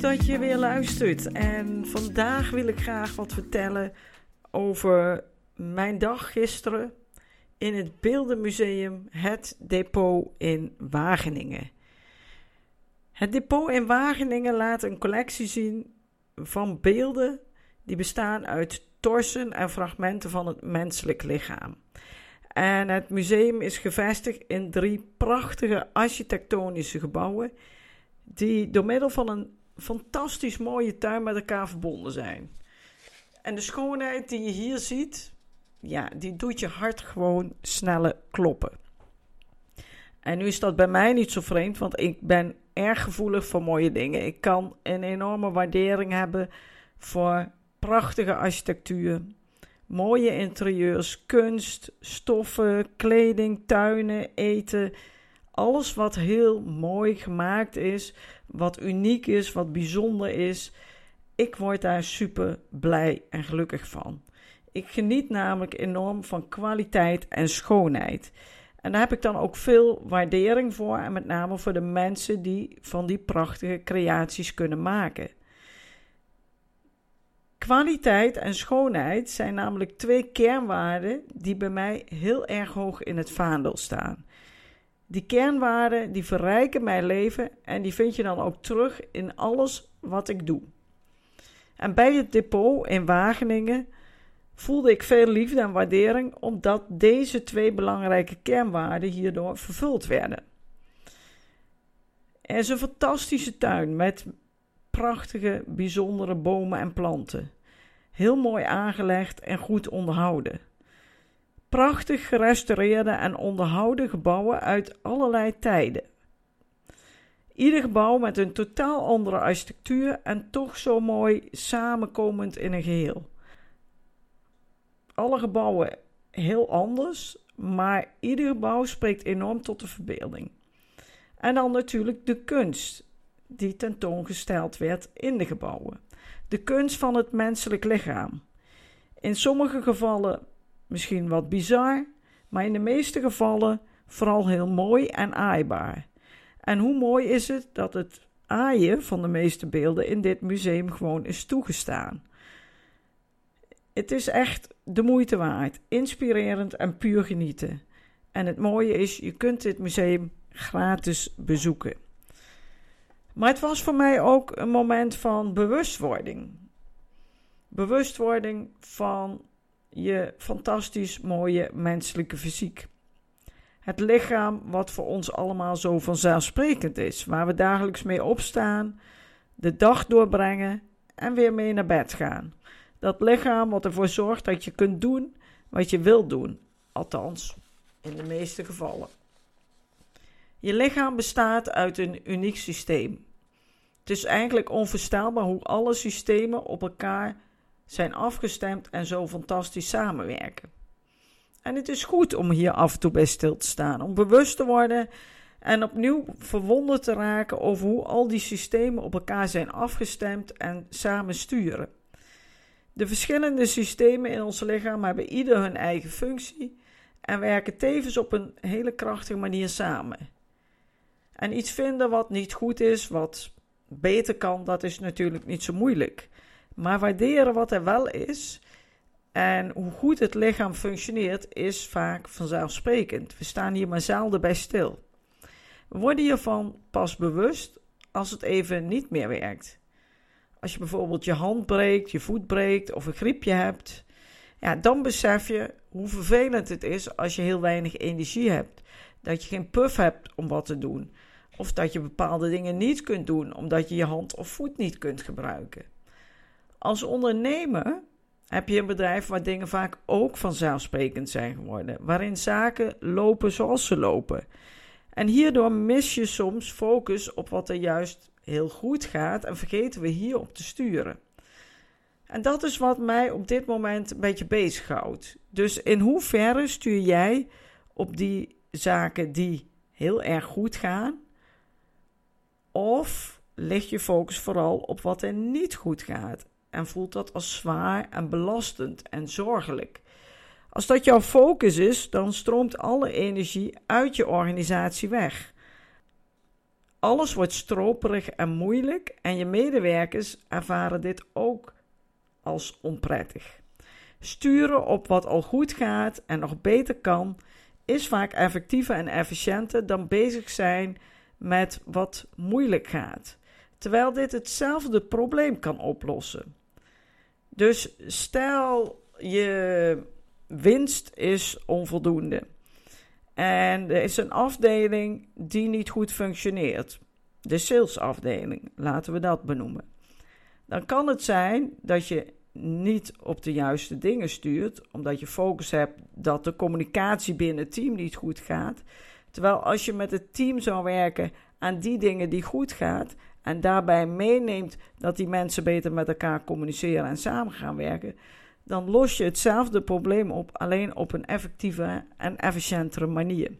Dat je weer luistert. En vandaag wil ik graag wat vertellen over mijn dag gisteren in het Beeldenmuseum Het Depot in Wageningen. Het depot in Wageningen laat een collectie zien van beelden die bestaan uit torsen en fragmenten van het menselijk lichaam. En het museum is gevestigd in drie prachtige architectonische gebouwen, die door middel van een fantastisch mooie tuin met elkaar verbonden zijn. En de schoonheid die je hier ziet, ja, die doet je hart gewoon sneller kloppen. En nu is dat bij mij niet zo vreemd, want ik ben erg gevoelig voor mooie dingen. Ik kan een enorme waardering hebben voor prachtige architectuur, mooie interieurs, kunst, stoffen, kleding, tuinen, eten. Alles wat heel mooi gemaakt is, wat uniek is, wat bijzonder is. Ik word daar super blij en gelukkig van. Ik geniet namelijk enorm van kwaliteit en schoonheid. En daar heb ik dan ook veel waardering voor. En met name voor de mensen die van die prachtige creaties kunnen maken. Kwaliteit en schoonheid zijn namelijk twee kernwaarden die bij mij heel erg hoog in het vaandel staan. Die kernwaarden die verrijken mijn leven en die vind je dan ook terug in alles wat ik doe. En bij het depot in Wageningen voelde ik veel liefde en waardering omdat deze twee belangrijke kernwaarden hierdoor vervuld werden. Er is een fantastische tuin met prachtige, bijzondere bomen en planten. Heel mooi aangelegd en goed onderhouden. Prachtig gerestaureerde en onderhouden gebouwen uit allerlei tijden. Ieder gebouw met een totaal andere architectuur en toch zo mooi samenkomend in een geheel alle gebouwen heel anders, maar ieder gebouw spreekt enorm tot de verbeelding. En dan natuurlijk de kunst die tentoongesteld werd in de gebouwen. De kunst van het menselijk lichaam. In sommige gevallen misschien wat bizar, maar in de meeste gevallen vooral heel mooi en aaibaar. En hoe mooi is het dat het aaien van de meeste beelden in dit museum gewoon is toegestaan. Het is echt de moeite waard, inspirerend en puur genieten. En het mooie is, je kunt dit museum gratis bezoeken. Maar het was voor mij ook een moment van bewustwording. Bewustwording van je fantastisch mooie menselijke fysiek. Het lichaam wat voor ons allemaal zo vanzelfsprekend is, waar we dagelijks mee opstaan, de dag doorbrengen en weer mee naar bed gaan. Dat lichaam wat ervoor zorgt dat je kunt doen wat je wilt doen. Althans, in de meeste gevallen. Je lichaam bestaat uit een uniek systeem. Het is eigenlijk onvoorstelbaar hoe alle systemen op elkaar zijn afgestemd en zo fantastisch samenwerken. En het is goed om hier af en toe bij stil te staan, om bewust te worden en opnieuw verwonderd te raken over hoe al die systemen op elkaar zijn afgestemd en samen sturen. De verschillende systemen in ons lichaam hebben ieder hun eigen functie en werken tevens op een hele krachtige manier samen. En iets vinden wat niet goed is, wat beter kan, dat is natuurlijk niet zo moeilijk. Maar waarderen wat er wel is en hoe goed het lichaam functioneert, is vaak vanzelfsprekend. We staan hier maar zelden bij stil. We worden hiervan pas bewust als het even niet meer werkt. Als je bijvoorbeeld je hand breekt, je voet breekt of een griepje hebt, ja, dan besef je hoe vervelend het is als je heel weinig energie hebt. Dat je geen puff hebt om wat te doen. Of dat je bepaalde dingen niet kunt doen omdat je je hand of voet niet kunt gebruiken. Als ondernemer heb je een bedrijf waar dingen vaak ook vanzelfsprekend zijn geworden. Waarin zaken lopen zoals ze lopen. En hierdoor mis je soms focus op wat er juist heel goed gaat en vergeten we hierop te sturen. En dat is wat mij op dit moment een beetje bezighoudt. Dus in hoeverre stuur jij op die zaken die heel erg goed gaan? Of ligt je focus vooral op wat er niet goed gaat en voelt dat als zwaar en belastend en zorgelijk? Als dat jouw focus is, dan stroomt alle energie uit je organisatie weg. Alles wordt stroperig en moeilijk en je medewerkers ervaren dit ook als onprettig. Sturen op wat al goed gaat en nog beter kan, is vaak effectiever en efficiënter dan bezig zijn met wat moeilijk gaat, terwijl dit hetzelfde probleem kan oplossen. Dus stel je winst is onvoldoende en er is een afdeling die niet goed functioneert, de salesafdeling, laten we dat benoemen. Dan kan het zijn dat je niet op de juiste dingen stuurt, omdat je focus hebt dat de communicatie binnen het team niet goed gaat. Terwijl als je met het team zou werken aan die dingen die goed gaat en daarbij meeneemt dat die mensen beter met elkaar communiceren en samen gaan werken, dan los je hetzelfde probleem op, alleen op een effectieve en efficiëntere manier.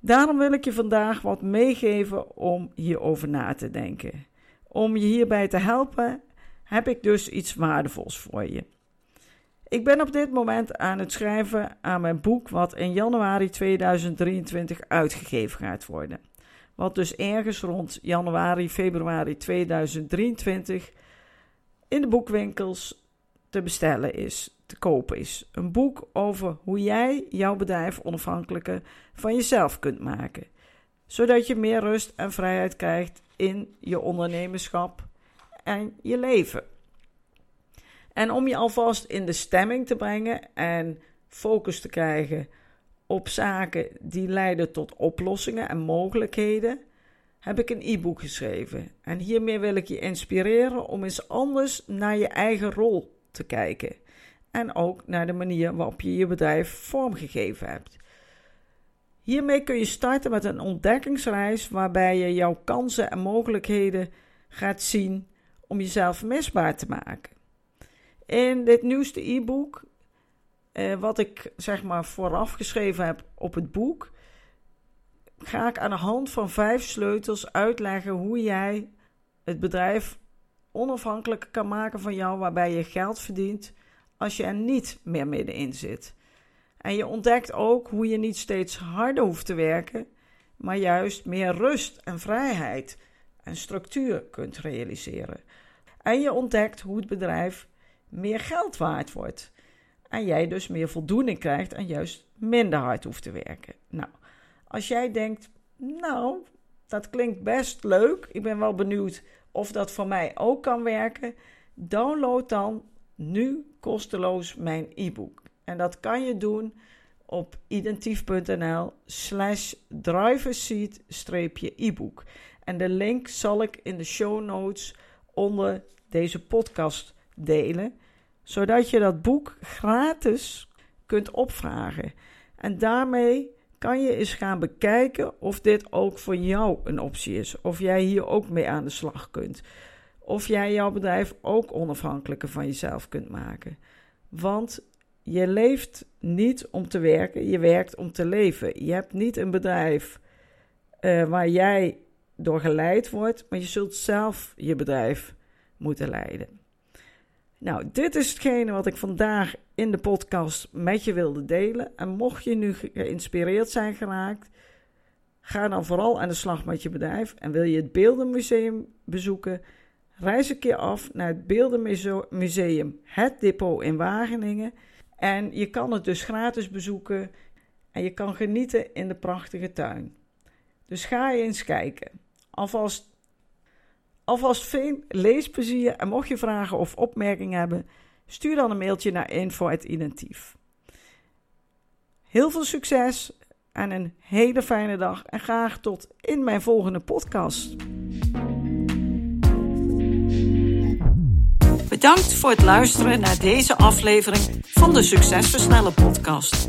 Daarom wil ik je vandaag wat meegeven om hierover na te denken. Om je hierbij te helpen heb ik dus iets waardevols voor je. Ik ben op dit moment aan het schrijven aan mijn boek, wat in januari 2023 uitgegeven gaat worden. Wat dus ergens rond januari, februari 2023 in de boekwinkels te bestellen is, te kopen is. Een boek over hoe jij jouw bedrijf onafhankelijker van jezelf kunt maken. Zodat je meer rust en vrijheid krijgt in je ondernemerschap en je leven. En om je alvast in de stemming te brengen en focus te krijgen op zaken die leiden tot oplossingen en mogelijkheden, heb ik een e-book geschreven. En hiermee wil ik je inspireren om eens anders naar je eigen rol te kijken. En ook naar de manier waarop je je bedrijf vormgegeven hebt. Hiermee kun je starten met een ontdekkingsreis waarbij je jouw kansen en mogelijkheden gaat zien om jezelf misbaar te maken. In dit nieuwste e-book, eh, wat ik zeg maar vooraf geschreven heb op het boek, ga ik aan de hand van vijf sleutels uitleggen hoe jij het bedrijf onafhankelijk kan maken van jou, waarbij je geld verdient als je er niet meer middenin zit. En je ontdekt ook hoe je niet steeds harder hoeft te werken, maar juist meer rust en vrijheid en structuur kunt realiseren. En je ontdekt hoe het bedrijf meer geld waard wordt. En jij dus meer voldoening krijgt en juist minder hard hoeft te werken. Nou, als jij denkt, nou, dat klinkt best leuk. Ik ben wel benieuwd of dat voor mij ook kan werken. Download dan nu kosteloos mijn e-book. En dat kan je doen op identief.nl slash driverseat-e-book. En de link zal ik in de show notes onder deze podcast delen, zodat je dat boek gratis kunt opvragen. En daarmee kan je eens gaan bekijken of dit ook voor jou een optie is. Of jij hier ook mee aan de slag kunt. Of jij jouw bedrijf ook onafhankelijker van jezelf kunt maken. Want je leeft niet om te werken, je werkt om te leven. Je hebt niet een bedrijf uh, waar jij door geleid wordt, maar je zult zelf je bedrijf moeten leiden. Nou, dit is hetgene wat ik vandaag in de podcast met je wilde delen. En mocht je nu geïnspireerd zijn geraakt, ga dan vooral aan de slag met je bedrijf. En wil je het Beeldenmuseum bezoeken, reis een keer af naar het Beeldenmuseum Het Depot in Wageningen. En je kan het dus gratis bezoeken en je kan genieten in de prachtige tuin. Dus ga eens kijken. Alvast Alvast veel leesplezier en mocht je vragen of opmerkingen hebben, stuur dan een mailtje naar info.identief. Heel veel succes en een hele fijne dag en graag tot in mijn volgende podcast. Bedankt voor het luisteren naar deze aflevering van de Succesversnellen podcast.